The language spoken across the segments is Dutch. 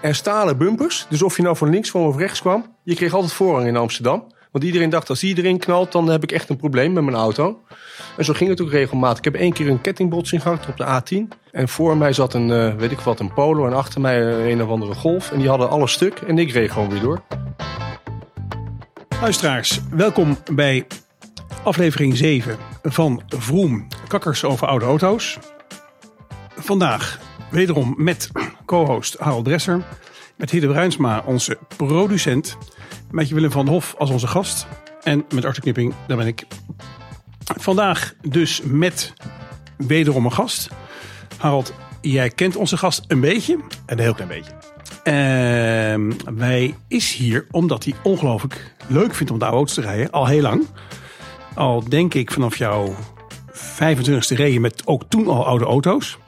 en stalen bumpers. Dus of je nou van links van of rechts kwam, je kreeg altijd voorrang in Amsterdam. Want iedereen dacht, als die erin knalt, dan heb ik echt een probleem met mijn auto. En zo ging het ook regelmatig. Ik heb één keer een kettingbotsing gehad op de A10. En voor mij zat een, eh, weet ik wat, een Polo. En achter mij een of andere Golf. En die hadden alles stuk. En ik reed gewoon weer door. Luisteraars, welkom bij aflevering 7 van Vroom, kakkers over oude auto's. Vandaag wederom met co-host Harold Dresser, met Hidde Bruinsma, onze producent, met Willem van Hof als onze gast en met Arthur Knipping, daar ben ik. Vandaag dus met wederom een gast. Harold, jij kent onze gast een beetje. Een heel klein beetje. Ehm wij is hier omdat hij ongelooflijk leuk vindt om de auto's te rijden. Al heel lang. Al denk ik vanaf jouw 25ste reden met ook toen al oude auto's.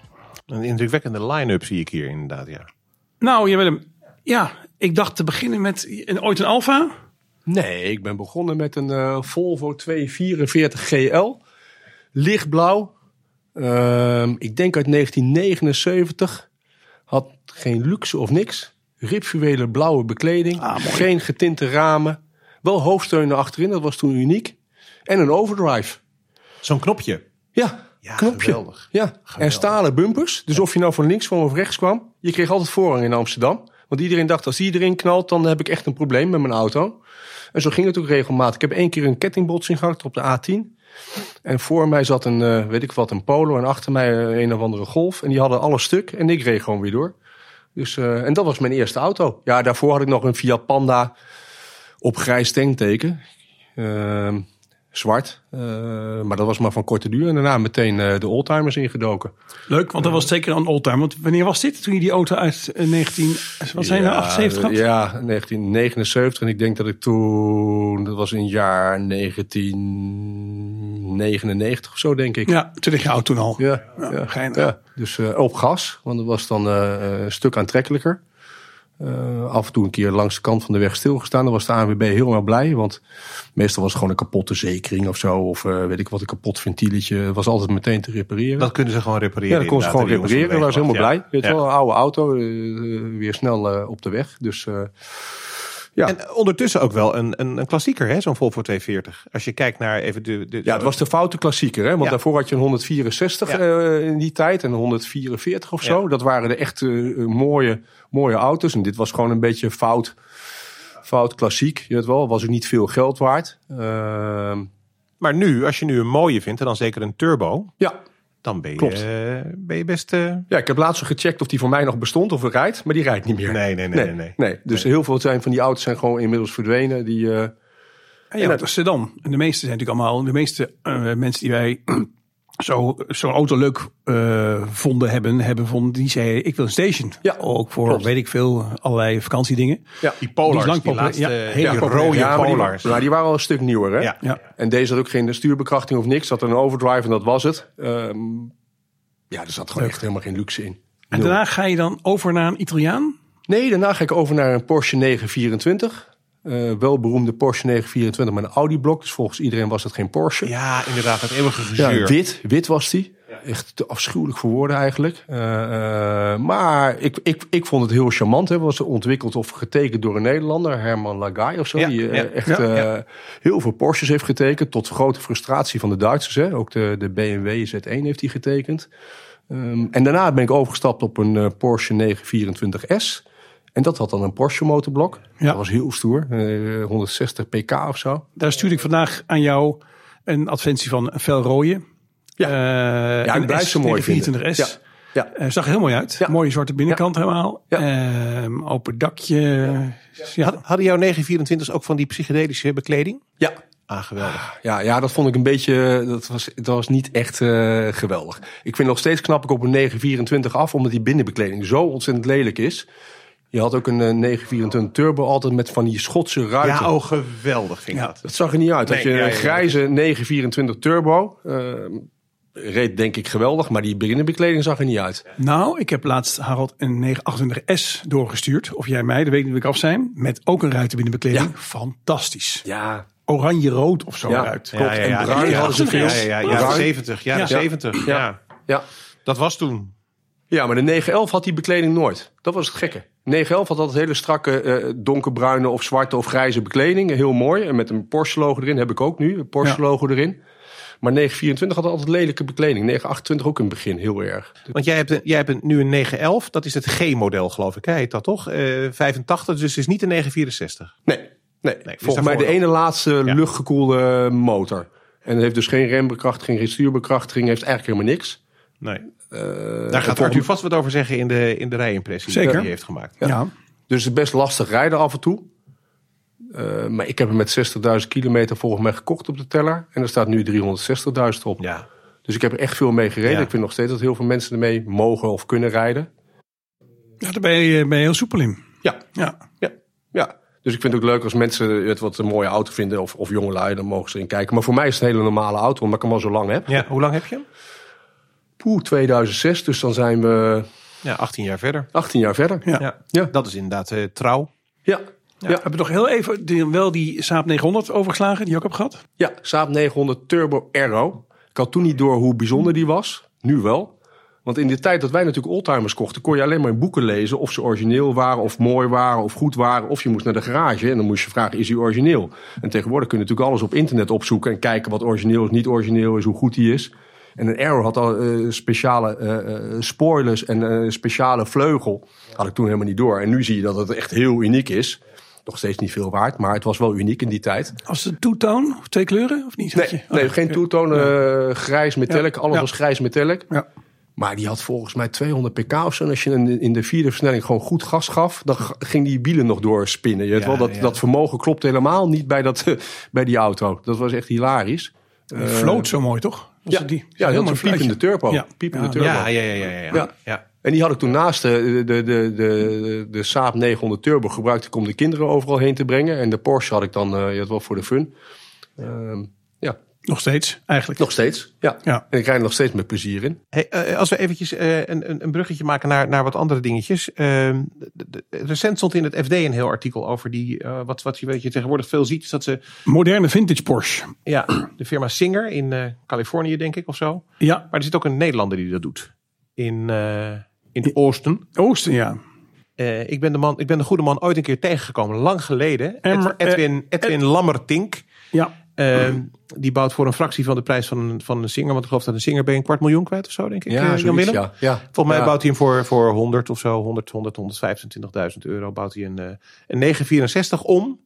Een indrukwekkende line-up zie ik hier inderdaad, ja. Nou, je Willem, ja, ik dacht te beginnen met een, ooit een Alfa. Nee, ik ben begonnen met een eh, Volvo 244 GL. Lichtblauw. Ehm, ik denk uit 1979. Had geen luxe of niks. Ribfluwelen blauwe bekleding. Ah, geen getinte ramen. Wel hoofdsteunen achterin, dat was toen uniek. En een overdrive. Zo'n knopje. Ja, Ja, knopje. geweldig. Ja, en stalen bumpers. Dus of je nou van links van of rechts kwam, je kreeg altijd voorrang in Amsterdam. Want iedereen dacht, als die erin knalt, dan heb ik echt een probleem met mijn auto. En zo ging het ook regelmatig. Ik heb één keer een kettingbotsing gehad op de A10. En voor mij zat een, eh, weet ik wat, een Polo. En achter mij een of andere Golf. En die hadden alles stuk. En ik reed gewoon weer door. Dus, eh, en dat was mijn eerste auto. Ja, daarvoor had ik nog een Fiat Panda op grijs tankteken. Ehm, zwart. Eh, maar dat was maar van korte duur. En daarna meteen eh, de oldtimers ingedoken. Leuk, want dat was zeker een oldtimer. Want wanneer was dit? Toen je die auto uit eh, 19... Wat zijn nou, 78 had? Ja, 1979. En ik denk dat ik toen, dat was in jaar 1999 of zo, denk ik. Ja, toen lig je oud toen al. Ja, Ja, ja. Dus eh, op gas, want dat was dan eh, een stuk aantrekkelijker. Eh, af en toe een keer langs de kant van de weg stilgestaan. Dan was de ANWB heel erg blij. Want meestal was het gewoon een kapotte zekering of zo. Of eh, weet ik wat, een kapot ventieletje. Het was altijd meteen te repareren. Dat kunnen ze gewoon repareren. ja, dat kon ze gewoon repareren. Daar was helemaal blij. Weet je wel, een oude auto. eh, weer snel op de weg. Dus ja. En ondertussen ook wel een, een, een klassieker, hè, zo'n Volvo 240. Als je kijkt naar even de... de Ja, het was de foute klassieker. Hè? Want Ja. daarvoor had je een 164 Ja. eh, in die tijd en een 144 of zo. Dat waren de echt eh, mooie, mooie auto's. En dit was gewoon een beetje fout, fout klassiek. Je weet wel, was ook niet veel geld waard. Ehm, Maar nu, als je nu een mooie vindt, en dan zeker een turbo, ja. Dan ben je, Klopt. eh, ben je best... eh, ja, ik heb laatst gecheckt of die voor mij nog bestond of er rijdt. Maar die rijdt niet meer. Nee, nee, nee, nee, nee. Dus heel veel zijn van die auto's zijn gewoon inmiddels verdwenen. Die, eh, En ja, dat is sedan. En de meeste zijn natuurlijk allemaal, de meeste eh, mensen die wij zo- zo'n auto leuk eh, vonden hebben, hebben vonden, die zeiden ik wil een station. Ja, ook voor klopt. weet ik veel, allerlei vakantiedingen. ja. die Polars, Die laatste, Ja, hele rode Ja, maar die, Polars. maar die waren al een stuk nieuwer. Hè? Ja. Ja. En deze had ook geen stuurbekrachting of niks. Er een overdrive en dat was het. Ehm, ja, er zat gewoon echt helemaal geen luxe in. En daarna ga je dan over naar een Italiaan. Nee, daarna ga ik over naar een Porsche 924. Eh wel beroemde Porsche 924 met een Audi-blok. Dus volgens iedereen was het geen Porsche. Ja, inderdaad, het eeuwige Ja, gezeur. wit, wit was die. Echt te afschuwelijk voor woorden eigenlijk. Eh, eh, maar ik, ik, ik vond het heel charmant. Hè. Was ontwikkeld of getekend door een Nederlander, Herman Lagai of zo. Ja, die ja, echt ja, ja. heel veel Porsches heeft getekend. Tot grote frustratie van de Duitsers. Hè. Ook de, de BMW Z1 heeft hij getekend. Ehm, en daarna ben ik overgestapt op een Porsche 924S. En dat had dan een Porsche motorblok. Ja. Dat was heel stoer. eh, 160 pk of zo. Daar stuurde ik vandaag aan jou een adventie van een fel rode. Ja. Eh, Ja, ik een blijf ze mooi vinden. 24S. Ja. Ja. Eh, zag er heel mooi uit. Ja. Mooie zwarte binnenkant helemaal. Ja. Ehm, open dakje. Ja. Hadden jouw 924's ook van die psychedelische bekleding? Ja, Ah, geweldig. Ja, ja, dat vond ik een beetje. Dat was, dat was niet echt eh, geweldig. Ik vind nog steeds knap ik op een 924 af, omdat die binnenbekleding zo ontzettend lelijk is. Je had ook een eh, 924 Turbo altijd met van die Schotse ruiten. Ja, oh, geweldig Ja. dat. Dat zag er niet uit. Dat je ja, ja, een ja. grijze 924 Turbo. eh, reed denk ik geweldig, maar die binnenbekleding zag er niet uit. Nou, ik heb laatst Harold een 928S doorgestuurd. Of jij mij, dat weet ik niet ik af zijn. Met ook een ruitenbinnenbekleding. Ja. Fantastisch. Ja, Oranje-rood of zo Ja. eruit. Klopt. En bruin ja, hadden ze ja, veel. Ja, ja, ja, Bruin. jaren 70. Jaren Ja. 70. Ja. Ja. ja. Dat was toen. Ja, maar de 911 had die bekleding nooit. Dat was het gekke. 911 had altijd hele strakke eh, donkerbruine of zwarte of grijze bekleding. Heel mooi. En met een Porsche logo erin heb ik ook nu. Een Porsche logo erin. Maar 924 had altijd lelijke bekleding. 928 ook in het begin heel erg. Want jij hebt, jij hebt nu een 911. Dat is het G-model geloof ik. Hè? Heet dat toch? Eh 85, dus het is niet een 964. Nee, nee. dus volgens mij de ene laatste Ja. luchtgekoelde motor. En het heeft dus geen rembekrachtiging, geen stuurbekrachtiging. Heeft eigenlijk helemaal niks. Nee. Eh, Daar gaat Arthur vast wat over zeggen in de, in de rijimpressie Zeker. die hij heeft gemaakt. Ja. Dus het is best lastig rijden af en toe. Eh, maar ik heb hem met 60.000 kilometer volgens mij gekocht op de teller. En er staat nu 360.000 op. Ja. Dus ik heb er echt veel mee gereden. Ja. Ik vind nog steeds dat heel veel mensen ermee mogen of kunnen rijden. Ja, daar ben je, ben je heel soepel in. Ja, Ja. ja, ja. Dus ik vind het ook leuk als mensen het wat een mooie auto vinden. Of, of jongelui, dan mogen ze erin kijken. Maar voor mij is het een hele normale auto, omdat ik hem al zo lang heb. ja. Hoe lang heb je hem? Poeh, 2006. Dus dan zijn we Ja, 18 jaar verder. 18 jaar verder. Ja. Ja. Ja. Dat is inderdaad eh, trouw. Ja. We hebben nog heel even die, wel die Saab 900 overgeslagen, die je ook hebt gehad. Ja, Saab 900 Turbo Aero. Ik had toen niet door hoe bijzonder die was. Nu wel. Want in de tijd dat wij natuurlijk oldtimers kochten, kon je alleen maar in boeken lezen of ze origineel waren, of mooi waren, of goed waren. Of je moest naar de garage en dan moest je vragen, is die origineel? En tegenwoordig kun je natuurlijk alles op internet opzoeken en kijken wat origineel is, niet origineel is, hoe goed die is. En een Aero had al eh, speciale eh, eh, spoilers en eh, speciale vleugel. Had ik toen helemaal niet door. En nu zie je dat het echt heel uniek is. Nog steeds niet veel waard, maar het was wel uniek in die tijd. Als het two-tone, of twee kleuren, of niet? Nee, je- nee Oh, geen toetoon, eh, grijs metallic. Alles was grijs metallic. Ja. Maar die had volgens mij 200 pk of zo. En als je in- de vierde versnelling gewoon goed gas gaf, dan ging die wielen nog doorspinnen. Je Ja, wel, dat, ja. dat vermogen klopt helemaal niet bij, dat, bij die auto. Dat was echt hilarisch. Die floot zo mooi, toch? Was Ja, het die? ja zo'n piepende turbo. Ja. Piepende Ja. turbo. Ja, ja, ja, ja, ja, ja. Ja. ja. En die had ik toen naast de, de, de, de, de Saab 900 Turbo gebruikt ik om de kinderen overal heen te brengen. En de Porsche had ik dan eh, ja, wel voor de fun. Ehm, ja, Nog steeds, eigenlijk. nog steeds. Ja. Ja. En ik rijd er nog steeds met plezier in. Hey, eh, als we eventjes eh, een, een, een bruggetje maken naar, naar wat andere dingetjes. Ehm, recent stond in het FD een heel artikel over die, eh, wat, wat je, weet je tegenwoordig veel ziet, is dat ze, Moderne vintage Porsche. ja, de firma Singer in eh, Californië denk ik of zo. Ja, Maar er zit ook een Nederlander die dat doet. In, eh in Oosten. Oosten, ja. Eh, ik, ben de man, ik ben de goede man ooit een keer tegengekomen, lang geleden. Edwin, Edwin Lammertink. Ja, Ehm, die bouwt voor een fractie van de prijs van een, van een Singer. Want ik geloof dat een Singer ben je een kwart miljoen kwijt of zo, denk ik. eh, Jan zoiets, Willem? ja. ja. Volgens mij Ja. bouwt hij hem voor, voor 100 of zo, 100, 100, 125.000 euro. Bouwt hij een, eh, een 964 om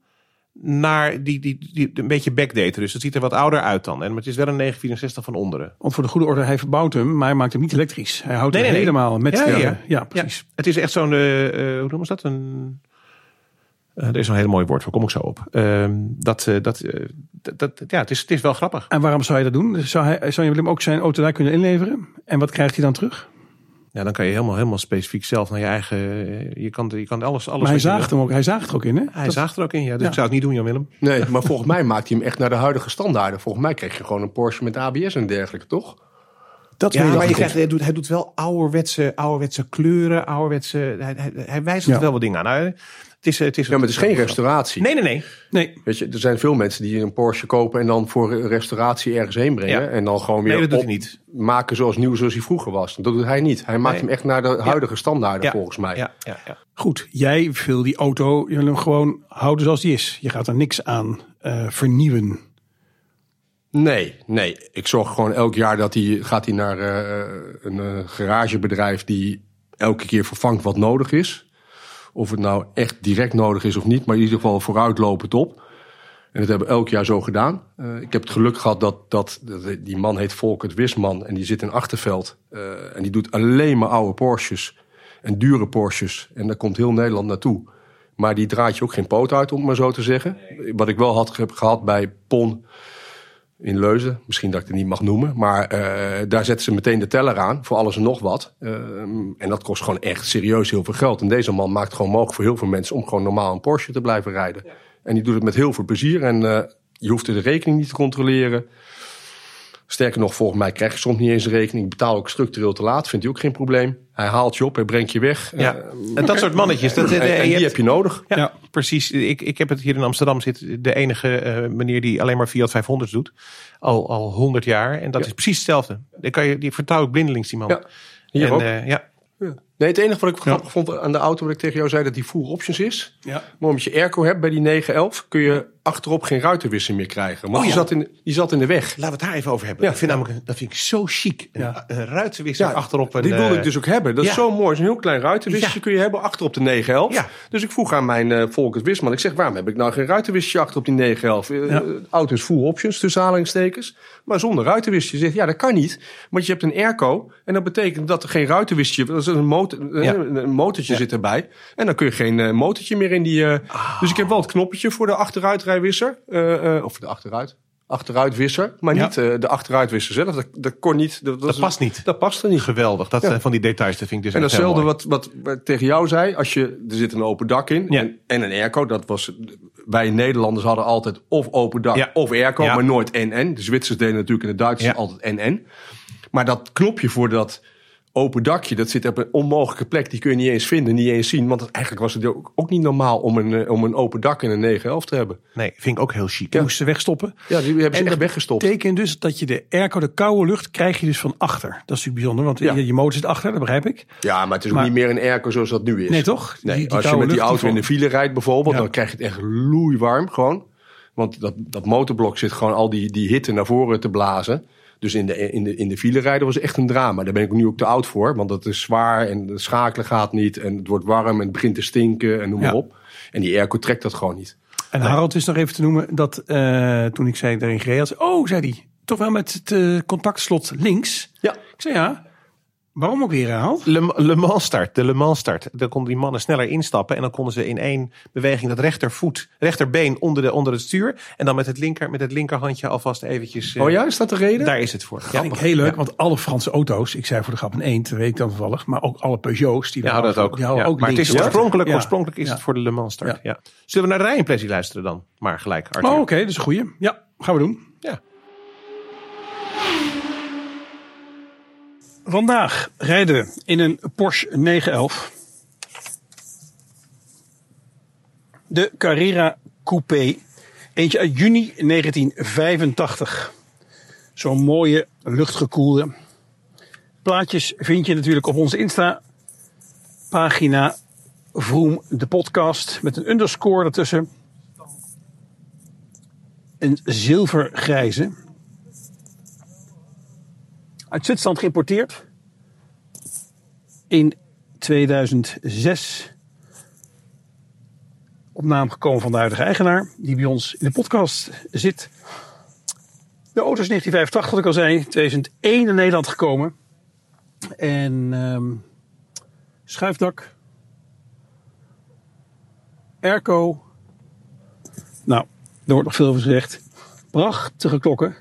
naar die, die, die, een beetje backdaten. Dus het ziet er wat ouder uit dan. En maar het is wel een 964 van onderen. want voor de goede orde, hij verbouwt hem, maar hij maakt hem niet elektrisch. Hij houdt Nee, hem nee, nee. helemaal met... Ja, de- ja. ja, precies. Ja, het is echt zo'n, eh, eh, hoe noemen ze dat? Een, eh, er is een heel mooi woord, daar kom ik zo op. Ehm, dat, eh, dat, eh, dat, dat- ja, het is, het is wel grappig. En waarom zou je dat doen? Zou, hij, zou je Willem ook zijn auto daar kunnen inleveren? En wat krijgt hij dan terug? Ja, dan kan je helemaal, helemaal specifiek zelf naar je eigen, je kan, je kan alles, alles Maar hij zaagt hem ook, hij zaagt er ook in, hè? Hij Dat- zaagt er ook in, ja. Dus Ja. ik zou het niet doen, Jan Willem. Nee, maar volgens mij maakt hij hem echt naar de huidige standaarden. Volgens mij kreeg je gewoon een Porsche met ABS en dergelijke, toch? dat Ja, maar je krijgt, hij, doet, hij doet wel ouderwetse, ouderwetse kleuren, ouderwetse... Hij, hij, hij wijzigt Ja. wel wat dingen aan. Nou, is, het is, Ja, maar het is geen restauratie. Nee, nee, nee. Nee, Weet je, er zijn veel mensen die een Porsche kopen en dan voor een restauratie ergens heen brengen. Ja. En dan gewoon weer Nee, dat doet op- niet. maken zoals nieuw zoals hij vroeger was. Dat doet hij niet. Hij maakt Nee. hem echt naar de huidige standaarden Ja. volgens mij. Ja, ja, ja. goed. Jij wil die auto je wil hem gewoon houden zoals die is. Je gaat er niks aan eh, vernieuwen. Nee, nee. Ik zorg gewoon elk jaar dat hij gaat hij naar eh, een eh, garagebedrijf die elke keer vervangt wat nodig is. Of het nou echt direct nodig is of niet, maar in ieder geval vooruitlopend op. En dat hebben we elk jaar zo gedaan. Eh, ik heb het geluk gehad dat, dat, die man heet Volkert Wisman en die zit in Achterveld. Eh, en die doet alleen maar oude Porsches en dure Porsches. En daar komt heel Nederland naartoe. Maar die draait je ook geen poot uit, om het maar zo te zeggen. Wat ik wel had gehad bij Pon in Leuzen. Misschien dat ik het niet mag noemen. Maar eh, daar zetten ze meteen de teller aan voor alles en nog wat. Eh, en dat kost gewoon echt serieus heel veel geld. En deze man maakt gewoon mogelijk voor heel veel mensen om gewoon normaal een Porsche te blijven rijden. En die doet het met heel veel plezier. En eh, je hoeft de rekening niet te controleren. Sterker nog, volgens mij krijg je soms niet eens een rekening. Ik betaal ook structureel te laat, vindt hij ook geen probleem. Hij haalt je op, hij brengt je weg. ja. Eh, En dat soort mannetjes. Dat, en, die hebt- heb je nodig. Ja, Ja. precies. Ik, ik heb het hier in Amsterdam zit de enige eh, meneer die alleen maar Fiat 500 doet. Al, al 100 jaar. En dat Ja. is precies hetzelfde. Dan kan je, die vertrouw ik blindelings die man. Ja, hier en, ook. eh, ja. Ja. Nee, het enige wat ik grappig vond aan de auto, wat ik tegen jou zei, dat die full options is. Ja. Maar omdat je airco hebt bij die 911, kun je achterop geen ruitenwisser meer krijgen. Want Oh, die, zat in, die zat in de weg. Laten we het daar even over hebben. Ja. Ik vind namelijk, dat vind ik zo chic. Een, Ja. een achterop. Een, die wilde eh, ik dus ook hebben. Dat is zo mooi. Zo'n heel klein ruitenwissertje Ja. kun je hebben achterop de 911. Ja. Dus ik vroeg aan mijn eh Volkers Wisman. Ik zeg, waarom heb ik nou geen ruitenwissertje achter op die 911? Eh, Ja. De auto is full options, tussen aanhalingstekens. Maar zonder ruitenwissertje. Je zegt, ja, dat kan niet. Want je hebt een airco. En dat betekent dat er geen ruitenwissertje... Dat is een, motor, eh, een motortje zit erbij. En dan kun je geen eh, motortje meer in die... eh, Dus ik heb wel het knoppetje voor de achteruitrijwisser. Eh, eh, of de achteruit. Achteruitwisser. Maar Ja. niet eh, de achteruitwisser zelf. Dat, dat kon niet. Dat, Dat past niet. Dat past er niet. Geweldig. Dat Ja. zijn van die details. Dat vind ik dus En datzelfde wat, wat, tegen jou zei. Als je, er zit een open dak in Ja. en, en een airco. Dat was, wij Nederlanders hadden altijd of open dak Ja. of airco. Maar nooit NN. De Zwitsers deden natuurlijk en de Duitsers Ja. altijd NN. Maar dat knopje voor dat open dakje. Dat zit op een onmogelijke plek. Die kun je niet eens vinden, niet eens zien. Want eigenlijk was het ook, niet normaal om een, eh, om een open dak in een 911 te hebben. Nee, vind ik ook heel chic. Je moest ze wegstoppen. Ja, die hebben ze En echt dat weggestopt. betekent dus dat je de airco, de koude lucht, krijg je dus van achter. Dat is natuurlijk bijzonder, want Ja. je, je motor zit achter, dat begrijp ik. Ja, maar het is ook niet meer een airco zoals dat nu is. Nee, toch? Nee, Die- die als je met die auto in de file rijdt bijvoorbeeld, Ja. dan krijg je het echt loeiwarm gewoon. Want dat, dat motorblok zit gewoon al die, die hitte naar voren te blazen. Dus in de, in, de, in de file rijden was echt een drama. Daar ben ik nu ook te oud voor. Want dat is zwaar en het schakelen gaat niet. En het wordt warm en het begint te stinken en noem maar Ja. op. En die airco trekt dat gewoon niet. En Harald is nog even te noemen dat eh, toen ik zei daarin gereden oh, zei hij, toch wel met het eh, contactslot links. Ja. Ik zei ja, waarom ook weer Harald? Le, Le Mans start, de Le Mans start. Daar konden die mannen sneller instappen. En dan konden ze in één beweging dat rechtervoet, rechterbeen onder, de, onder het stuur. En dan met het, linker, met het linkerhandje alvast eventjes. eh, Oh ja, is dat de reden? Daar is het voor. Ja, vind ik heel leuk, want alle Franse auto's, ik zei voor de grap een eend, weet ik dan toevallig, maar ook alle Peugeots, die Ja, daar dat ook. Die houden Ja. ook maar het is oorspronkelijk, Ja. oorspronkelijk is Ja. het voor de Le Mans start. Ja. Ja. Zullen we naar de rijimpressie luisteren dan? Maar gelijk, Arthur. Oh, oké, dat is een goeie. Ja, gaan we doen. Ja. Vandaag rijden we in een Porsche 911. De Carrera Coupé. Eentje uit juni 1985. Zo'n mooie luchtgekoelde. Plaatjes vind je natuurlijk op onze Insta pagina Vroom de podcast met een underscore ertussen. Een zilvergrijze. Uit Zwitserland geïmporteerd. In 2006 op naam gekomen van de huidige eigenaar, die bij ons in de podcast zit. De auto is 1985, wat ik al zei, 2001 in Nederland gekomen. En ehm, schuifdak, airco. Nou, er wordt nog veel over gezegd. Prachtige klokken.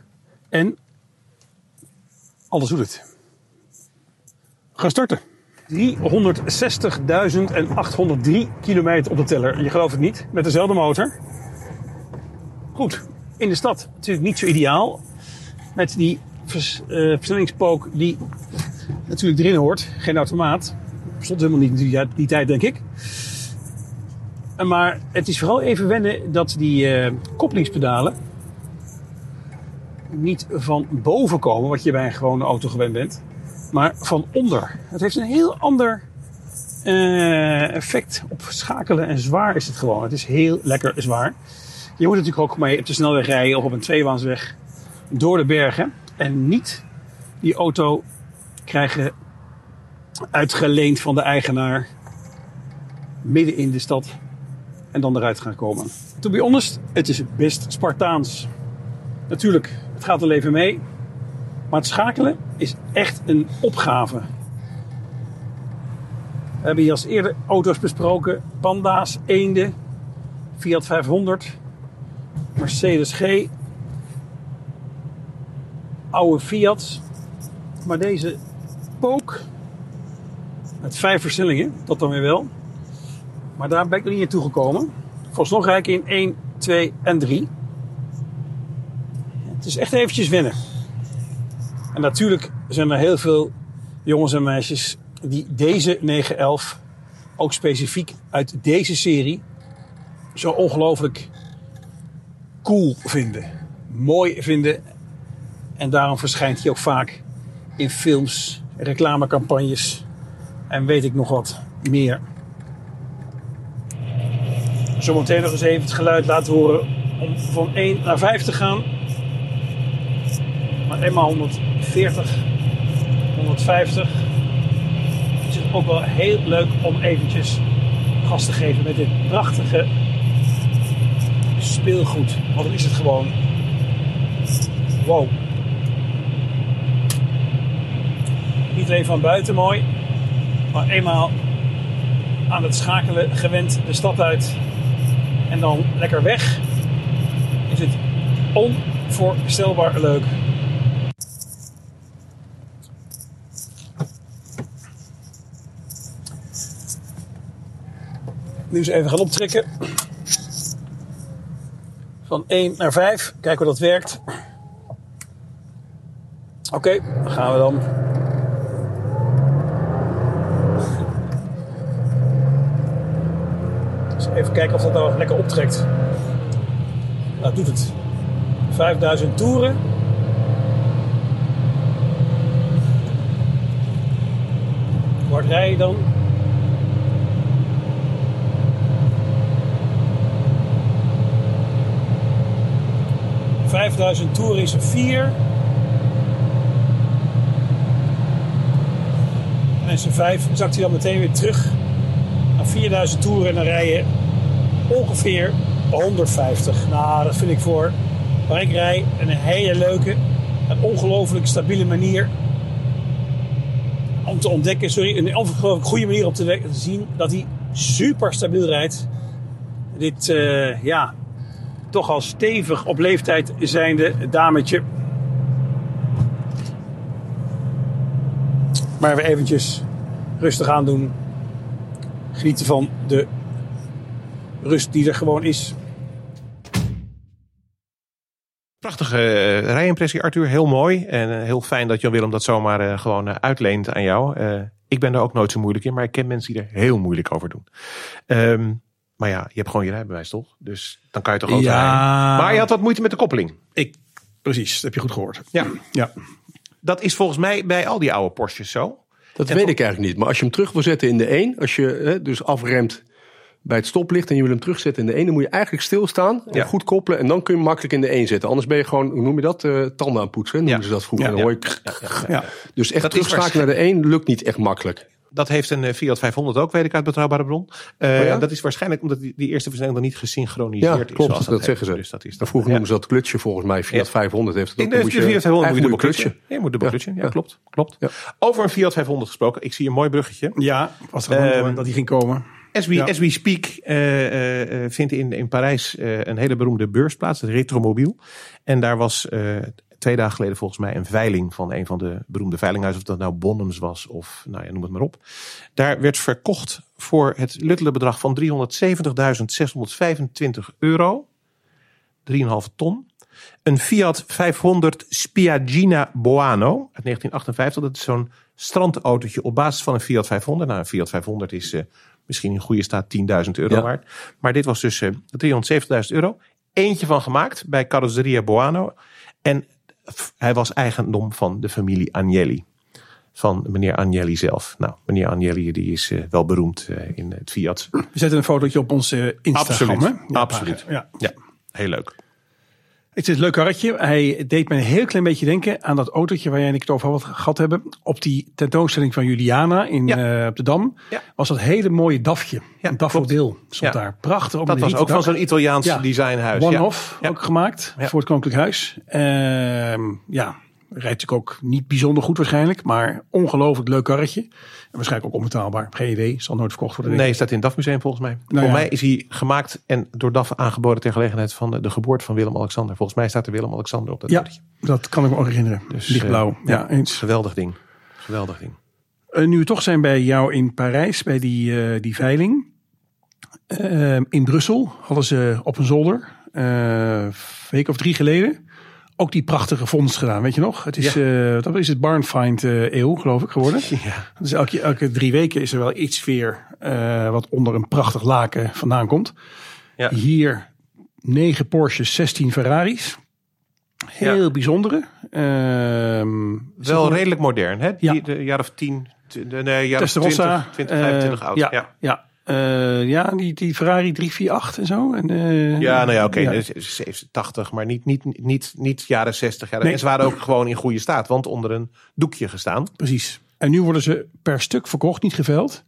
En alles doet het. Gaan starten. 360.803 kilometer op de teller. Je gelooft het niet, met dezelfde motor. Goed, in de stad natuurlijk niet zo ideaal. Met die vers, eh, versnellingspook die natuurlijk erin hoort. Geen automaat. Stond helemaal niet in die, tijd, denk ik. Maar het is vooral even wennen dat die eh, koppelingspedalen niet van boven komen, wat je bij een gewone auto gewend bent, maar van onder. Het heeft een heel ander eh, effect op schakelen en zwaar is het gewoon. Het is heel lekker zwaar. Je moet natuurlijk ook mee op de snelweg rijden of op een tweebaansweg door de bergen en niet die auto krijgen uitgeleend van de eigenaar midden in de stad en dan eruit gaan komen. To be honest, het is best Spartaans. Natuurlijk, gaat wel even mee. Maar het schakelen is echt een opgave. We hebben hier als eerder auto's besproken. Panda's, eenden, Fiat 500, Mercedes G, oude Fiat. Maar deze Pook, met vijf versnellingen, dat dan weer wel. Maar daar ben ik nog niet naartoe gekomen. Vooralsnog rijd ik in 1, 2 en 3. Het is echt eventjes wennen. En natuurlijk zijn er heel veel jongens en meisjes die deze 911 ook specifiek uit deze serie zo ongelooflijk cool vinden. Mooi vinden. En daarom verschijnt hij ook vaak in films, reclamecampagnes En weet ik nog wat meer. Zometeen nog eens even het geluid laten horen om van 1 naar 5 te gaan. Eenmaal 140, 150 is het ook wel heel leuk om eventjes gas te geven met dit prachtige speelgoed. Want dan is het gewoon wow. Niet alleen van buiten mooi, maar eenmaal aan het schakelen gewend de stad uit en dan lekker weg, is het onvoorstelbaar leuk. Nu eens even gaan optrekken. Van 1 naar 5. Kijken hoe dat werkt. Oké, dan gaan we dan. Dus even kijken of dat nou lekker optrekt. Nou, doet het. 5000 toeren. Hard rij je dan? Vijfduizend toeren is een 4. En zijn 5 zakt hij dan meteen weer terug naar 4000 toeren en dan rij je ongeveer 150. Nou, dat vind ik voor waar ik rij een hele leuke en ongelooflijk stabiele manier om te ontdekken. Sorry, een ongelooflijk goede manier om te, zien dat hij super stabiel rijdt. Dit, uh, ja, toch al stevig op leeftijd zijnde dametje. Maar we eventjes rustig aan doen. Genieten van de rust die er gewoon is. Prachtige uh, rijimpressie, Arthur. Heel mooi. En uh, heel fijn dat Jan Willem dat zomaar uh, gewoon uitleent aan jou. ik ben er ook nooit zo moeilijk in, maar ik ken mensen die er heel moeilijk over doen. Um, maar ja, je hebt gewoon je rijbewijs toch? Dus dan kan je toch ook ja. rijden. Maar je had wat moeite met de koppeling. Ik, precies, dat heb je goed gehoord. Ja. ja. Dat is volgens mij bij al die oude Porsches zo. Dat weet ik eigenlijk niet. Maar als je hem terug wil zetten in de 1, als je hè, dus afremt bij het stoplicht en je wil hem terugzetten in de 1, dan moet je eigenlijk stilstaan en Ja. goed koppelen en dan kun je hem makkelijk in de 1 zetten. Anders ben je gewoon, hoe noem je dat, uh, tanden aan poetsen, noemen Ja. ze dat vroeger. Ja. Dus echt terugschakelen naar de 1 lukt niet echt makkelijk. Dat heeft een eh, Fiat 500 ook, weet ik uit betrouwbare bron. Eh, Oh ja? Dat is waarschijnlijk omdat die, die eerste versnelling dan niet gesynchroniseerd Ja, is. klopt, dat zeggen ze. Dus dat is Maar vroeger ja. noemen ze dat klutsje volgens mij. Fiat Ja. 500 heeft het ook. Dan moet de je- Fiat 500 moet je dubbel moet je moet dubbel. Ja, Ja. klopt. klopt. Ja. Over een Fiat 500 gesproken. Ik zie een mooi bruggetje. Ja, was er Ehm, moment dat die ging komen. As we, Ja. as we speak eh, eh, eh, vindt in, in Parijs eh, een hele beroemde beurs plaats, het Retromobiel. En daar was eh, twee dagen geleden volgens mij een veiling van een van de beroemde veilinghuizen. Of dat nou Bonhams was of nou ja, noem het maar op. Daar werd verkocht voor het luttele bedrag van 370.625 euro. 3,5 ton. Een Fiat 500 Spiagina Boano uit 1958. Dat is zo'n strandautootje op basis van een Fiat 500. Nou, een Fiat 500 is eh, misschien in goede staat 10.000 euro Ja. waard. Maar dit was dus eh 370.000 euro. Eentje van gemaakt bij Carrozzeria Boano. En hij was eigendom van de familie Agnelli. Van meneer Agnelli zelf. Nou, meneer Agnelli die is eh, wel beroemd eh, in het Fiat. We zetten een fotootje op ons eh, Instagram. Absoluut. hè? Ja, Absoluut. Ja. Ja, heel leuk. Het is een leuk karretje. Hij deed me een heel klein beetje denken aan dat autootje waar jij en ik het over had gehad hebben. Op die tentoonstelling van Juliana in, Ja. eh, op de Dam. Ja. Was dat hele mooie DAFje. Ja, een DAF-model stond daar. Prachtig. Op Dat was ook van zo'n Italiaans designhuis. One-off Ja. ook gemaakt voor het Koninklijk Huis. Ehm, ja, rijdt natuurlijk ook niet bijzonder goed waarschijnlijk. Maar ongelooflijk leuk karretje. Waarschijnlijk ook onbetaalbaar. Geen idee. Zal nooit verkocht worden. Nee, staat in het DAF Museum volgens mij. Voor ja. mij is hij gemaakt en door DAF aangeboden ter gelegenheid van de, de geboorte van Willem-Alexander. Volgens mij staat er Willem-Alexander op dat Ja, dat kan ik me ook herinneren. Dus, Lichtblauw. eh, ja, eens. Geweldig ding. Geweldig ding. Eh, nu we toch zijn bij jou in Parijs, bij die, eh, die veiling. Eh, in Brussel hadden ze op een zolder, een week of drie geleden, ook die prachtige vondst gedaan. Weet je nog? Het is, eh dat is het Barnfind eh eeuw, geloof ik, geworden. Ja. Dus elke, elke drie weken is er wel iets weer eh, wat onder een prachtig laken vandaan komt. Ja. Hier negen Porsches, 16 Ferraris. Heel bijzondere. Ehm, Wel redelijk modern, hè? Die, Ja. De jaar of 10, t- de- nee, ja, Testarossa. 20, 20 25 eh, oud. Ja, Ja. Ja. Eh, ja die, die Ferrari 348 en zo. En, eh, Ja, nou ja, oké. ja. 70, maar niet, niet, niet, niet jaren 60. Ja, Nee. En ze waren ook gewoon in goede staat, want onder een doekje gestaan. Precies. En nu worden ze per stuk verkocht, niet geveld.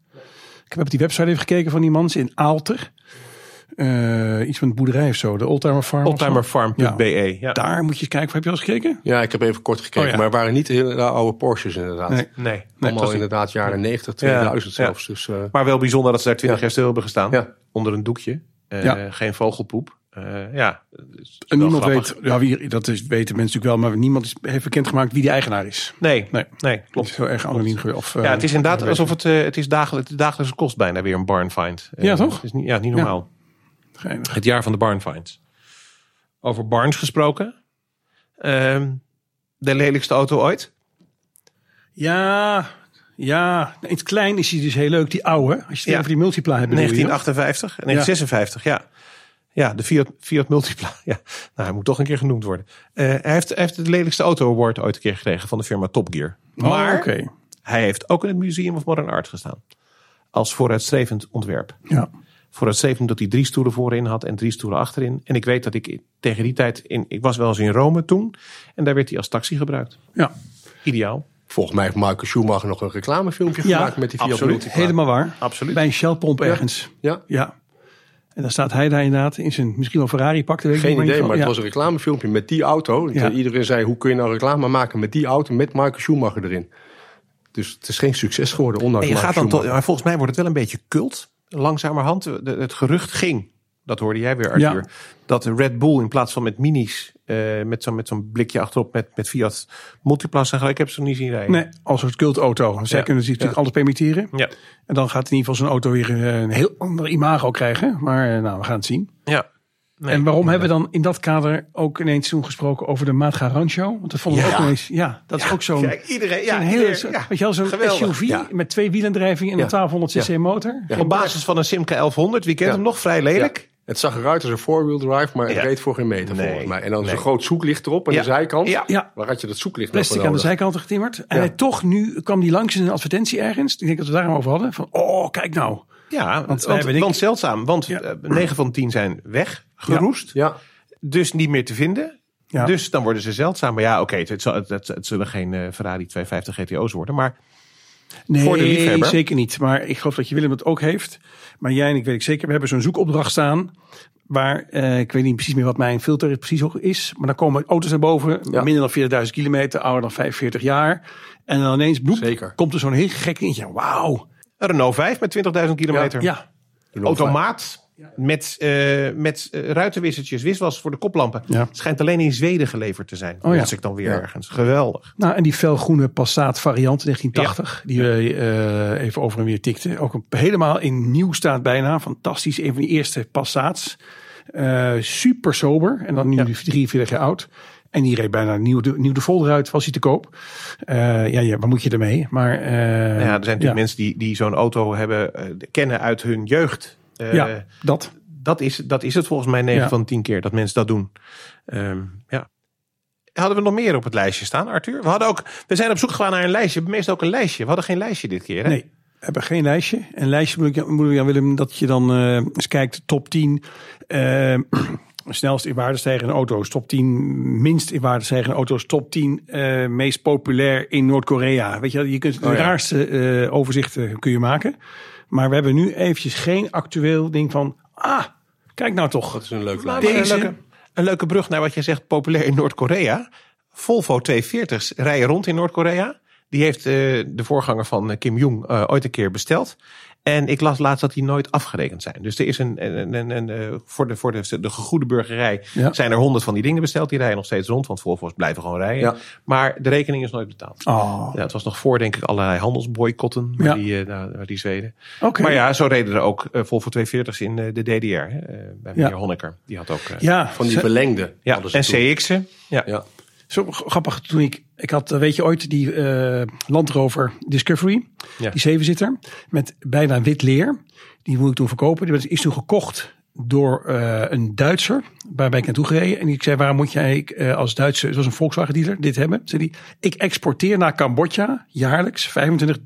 Ik heb op die website even gekeken van die man in Aalter. Eh, iets van de boerderij of zo, de Oldtimer Farm. of zo. Oldtimerfarm.be. Ja. Daar moet je eens kijken. Heb je al eens gekeken? Ja, ik heb even kort gekeken, Oh, ja. maar het waren niet hele oude Porsches inderdaad. Nee. Nee, Allemaal inderdaad jaren 90, 2000 zelfs. Dus, eh, Maar wel bijzonder dat ze daar 20 Ja. jaar stil hebben gestaan. Ja. Onder een doekje. Eh, Ja. Geen vogelpoep. Eh, ja, En niemand grappig. weet, ja, wie, dat is, weten mensen natuurlijk wel, maar niemand is, heeft bekendgemaakt wie de eigenaar is. Nee, Nee. nee, Het klopt. is heel erg anoniem. Of, Ja, het is inderdaad alsof het, het is dagelijks, het dagelijkse kost bijna weer een barn find. Ja, toch? Het is niet, ja, niet normaal. Geinig. Het jaar van de barn finds. Over barns gesproken. Ehm, de lelijkste auto ooit. Ja, ja. In het klein is hij dus heel leuk, die oude. Als je het Ja. over die multipla hebt. bedoel je, 1958 en 1956, ja. Ja, de Fiat, Fiat Multipla. Ja, nou, hij moet toch een keer genoemd worden. Eh, hij, heeft, hij heeft de lelijkste auto award ooit een keer gekregen van de firma Top Gear. Oh, Maar oké. hij heeft ook in het Museum of Modern Art gestaan. Als vooruitstrevend ontwerp. Ja. Vooruitstrevend dat hij drie stoelen voorin had en drie stoelen achterin. En ik weet dat ik tegen die tijd, in, ik was wel eens in Rome toen. En daar werd hij als taxi gebruikt. ja, Ideaal. volgens mij heeft Michael Schumacher nog een reclamefilmpje Ja, gemaakt met die Fiat absoluut. Multipla. helemaal waar. Absoluut. Bij een Shellpomp ergens. Ja, Ja. En dan staat hij daar inderdaad in zijn misschien wel Ferrari pak. dat weet ik geen idee, maar het was een reclamefilmpje met die auto. Ja. Iedereen zei, hoe kun je nou reclame maken met die auto met Michael Schumacher erin? Dus het is geen succes geworden, ondanks En je Michael gaat dan maar volgens mij wordt het wel een beetje cult. Langzamerhand. De- het gerucht ging, dat hoorde jij weer Arthur, Ja. dat de Red Bull in plaats van met minis, eh, met zo'n met zo'n blikje achterop met, met Fiat Multiplas en ik heb ze nog niet zien rijden. Nee, als een cultauto. Zij Ja. kunnen zich natuurlijk alles permitteren. Ja. En dan gaat in ieder geval zo'n auto weer eh, een heel ander imago krijgen. Maar eh, nou, we gaan het zien. Ja. Nee. en waarom hebben we dan in dat kader ook ineens toen gesproken over de Matra Rancho? Want dat vonden we Ja. ook ineens. Ja, dat is ook zo'n Kijk, iedereen, ja, hele, iedereen- zo- ja, weet je wel, zo'n. SUV Ja. met twee wielendrijving en Ja. een 1200 cc motor. Ja. Op basis van een Simca 1100, wie kent Ja. hem nog? Vrij lelijk. Ja. Het zag eruit als een four-wheel drive, maar het Ja. reed voor geen meter Nee, volgens mij. En dan nee. zo'n groot zoeklicht erop aan Ja. de zijkant. Ja. Ja. Waar had je dat zoeklicht Plastic nog aan de zijkant getimmerd. En Ja. hij toch, nu kwam die langs in een advertentie ergens. Ik denk dat we daarom over hadden. Van, oh, kijk nou. Ja, want, want, hebben want, zeldzaam. Want Ja. eh, 9 van 10 zijn weg, geroest. Ja, Dus niet meer te vinden. Ja. Dus dan worden ze zeldzaam. Maar ja, oké, het, zal- het, het, het zullen geen eh, Ferrari 250 GTO's worden. Maar Nee, Voor de liefhebber. zeker niet. Maar ik geloof dat je Willem het ook heeft. Maar jij en ik weet ik zeker. We hebben zo'n zoekopdracht staan. Waar, eh, ik weet niet precies meer wat mijn filter precies is. Maar dan komen auto's naar boven. Ja. Minder dan 40.000 kilometer. Ouder dan 45 jaar. En dan ineens bloep, Zeker. komt er zo'n heel gek dingetje. Wauw. een Renault 5 met 20.000 kilometer. Ja, Automaat. Met, eh, met eh, ruitenwissertjes, wiswas voor de koplampen. Ja. Schijnt alleen in Zweden geleverd te zijn. Oh ja. Ik dan weer Ja. ergens. Geweldig. Nou, en die felgroene Passat variant 1980, die we eh, even over en weer tikten. Ook een, helemaal in nieuw staat bijna. Fantastisch. Een van die eerste Passats. Super sober. En dan nu 43 jaar oud. En die reed bijna nieuw de, nieuw de folder uit, was hij te koop. Eh, ja, ja, wat moet je ermee? Maar, ja, er zijn natuurlijk ja. mensen die, die zo'n auto hebben, kennen uit hun jeugd. Eh, ja, dat. dat, is, dat is het volgens mij 9 Ja. van 10 keer dat mensen dat doen. Ehm, ja. Hadden we nog meer op het lijstje staan, Arthur? We, hadden ook, we zijn op zoek gegaan naar een lijstje. Meestal ook een lijstje. We hadden geen lijstje dit keer. Hè? Nee, we hebben geen lijstje. Een lijstje moet ik, moet ik aan Willem dat je dan eh, eens kijkt, top 10 eh, snelst in waarde stijgende auto's, top 10 minst in waarde stijgende auto's, top 10 eh, meest populair in Noord-Korea. Weet je, je kunt de Oh ja. raarste overzichten kun je maken. Maar we hebben nu eventjes geen actueel ding van, ah, kijk nou toch. dat is een leuk lijstje. Deze- Een, leuke, een leuke brug naar wat je zegt, populair in Noord-Korea. Volvo 240's rijden rond in Noord-Korea. Die heeft eh, de voorganger van eh, Kim Jong eh, ooit een keer besteld. En ik las laatst dat die nooit afgerekend zijn. Dus er is een, een, een, een, eh, voor, de, voor de, de gegoede burgerij Ja. zijn er honderd van die dingen besteld. Die rijden nog steeds rond, want Volvo's blijven gewoon rijden. Ja. Maar de rekening is nooit betaald. Oh, Ja, het was nog voor, denk ik, allerlei handelsboycotten. Maar Ja. die, eh, nou, die Zweden. oké. Maar ja, zo reden er ook eh, Volvo 240's in de DDR. Hè, bij meneer Ja. Honecker. Die had ook... Ja, Van die verlengde. ja, en. CX'en. Ja. Ja. Zo grappig toen ik, ik had, eh, weet je ooit, die eh Land Rover Discovery, Ja. die zevenzitter, met bijna wit leer. Die moet ik toen verkopen. Die is toen gekocht door eh, een Duitser, waarbij ik naartoe gereden. En ik zei, waarom moet jij als Duitse, was een Volkswagen dealer, dit hebben? Zei die, ik exporteer naar Cambodja jaarlijks 25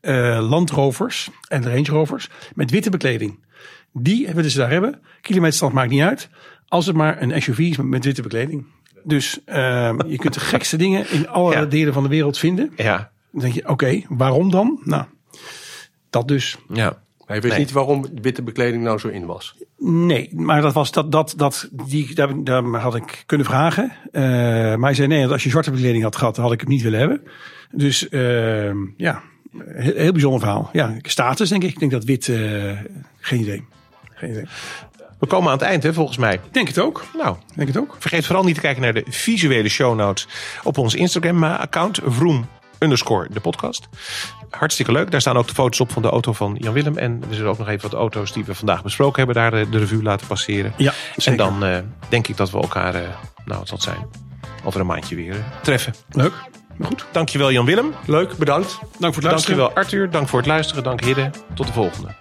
eh, Land Rovers en Range Rovers met witte bekleding. Die willen ze daar hebben. Kilometerstand maakt niet uit. Als het maar een SUV is met witte bekleding. Dus ehm, je kunt de gekste dingen in alle Ja. delen van de wereld vinden. Ja, Dan denk je, oké, waarom dan? Nou, dat dus. ja. Hij weet Nee. niet waarom witte bekleding nou zo in was. Nee, maar dat was dat, dat, dat die, daar, daar had ik kunnen vragen. Eh, maar hij zei nee, als je zwarte bekleding had gehad, dan had ik het niet willen hebben. Dus ehm, ja, heel, heel bijzonder verhaal. Ja, status denk ik. Ik denk dat wit, eh, geen idee. Geen idee. We komen aan het eind, hè, volgens mij. Denk het ook. Nou, denk het ook. vergeet vooral niet te kijken naar de visuele show notes op ons Instagram-account. Vroom underscore de podcast. Hartstikke leuk. Daar staan ook de foto's op van de auto van Jan Willem. En we zullen ook nog even wat auto's die we vandaag besproken hebben, daar de, de revue laten passeren. Ja, En dan eh, denk ik dat we elkaar, eh, nou wat zal het zijn, over een maandje weer eh, treffen. Leuk. Goed, Dankjewel Jan Willem. Leuk, bedankt. dank voor het luisteren. Dankjewel Arthur. Dank voor het luisteren. Dank Hidde. Tot de volgende.